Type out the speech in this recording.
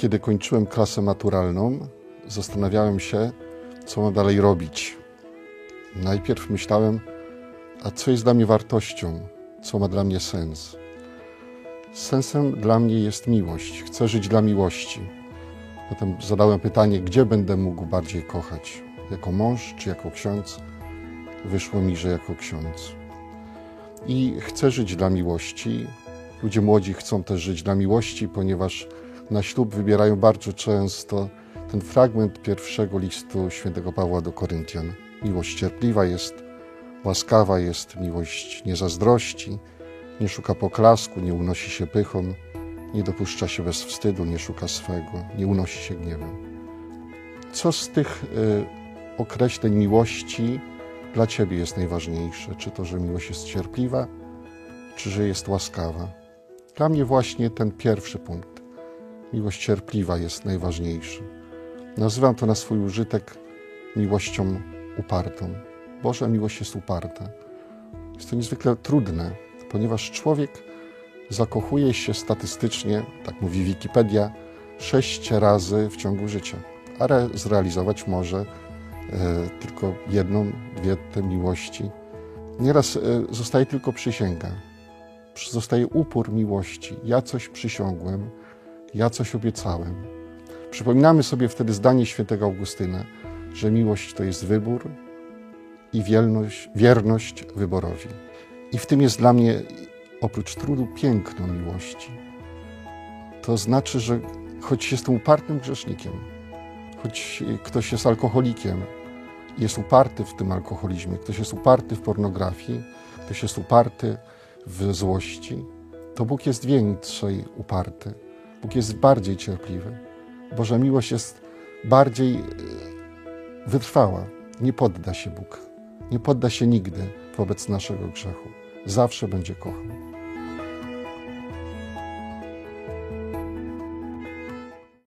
Kiedy kończyłem klasę maturalną, zastanawiałem się, co mam dalej robić. Najpierw myślałem, a co jest dla mnie wartością, co ma dla mnie sens. Sensem dla mnie jest miłość. Chcę żyć dla miłości. Potem zadałem pytanie, gdzie będę mógł bardziej kochać? Jako mąż czy jako ksiądz? Wyszło mi, że jako ksiądz. I chcę żyć dla miłości. Ludzie młodzi chcą też żyć dla miłości, ponieważ na ślub wybierają bardzo często ten fragment pierwszego listu świętego Pawła do Koryntian. Miłość cierpliwa jest, łaskawa jest, miłość nie zazdrości, nie szuka poklasku, nie unosi się pychą, nie dopuszcza się bez wstydu, nie szuka swego, nie unosi się gniewem. Co z tych y, określeń miłości dla Ciebie jest najważniejsze? Czy to, że miłość jest cierpliwa, czy że jest łaskawa? Dla mnie właśnie ten pierwszy punkt. Miłość cierpliwa jest najważniejszy. Nazywam to na swój użytek miłością upartą. Boża miłość jest uparta. Jest to niezwykle trudne, ponieważ człowiek zakochuje się statystycznie, tak mówi Wikipedia, sześć razy w ciągu życia, ale zrealizować może e, tylko jedną, dwie te miłości. Nieraz e, zostaje tylko przysięga, zostaje upór miłości. Ja coś przysiągłem, ja coś obiecałem. Przypominamy sobie wtedy zdanie świętego Augustyna, że miłość to jest wybór i wierność, wierność wyborowi. I w tym jest dla mnie oprócz trudu piękno miłości. To znaczy, że choć jestem upartym grzesznikiem, choć ktoś jest alkoholikiem, jest uparty w tym alkoholizmie, ktoś jest uparty w pornografii, ktoś jest uparty w złości, to Bóg jest więcej uparty. Bóg jest bardziej cierpliwy. Boża miłość jest bardziej e, wytrwała. Nie podda się Bóg. Nie podda się nigdy wobec naszego grzechu. Zawsze będzie kochał.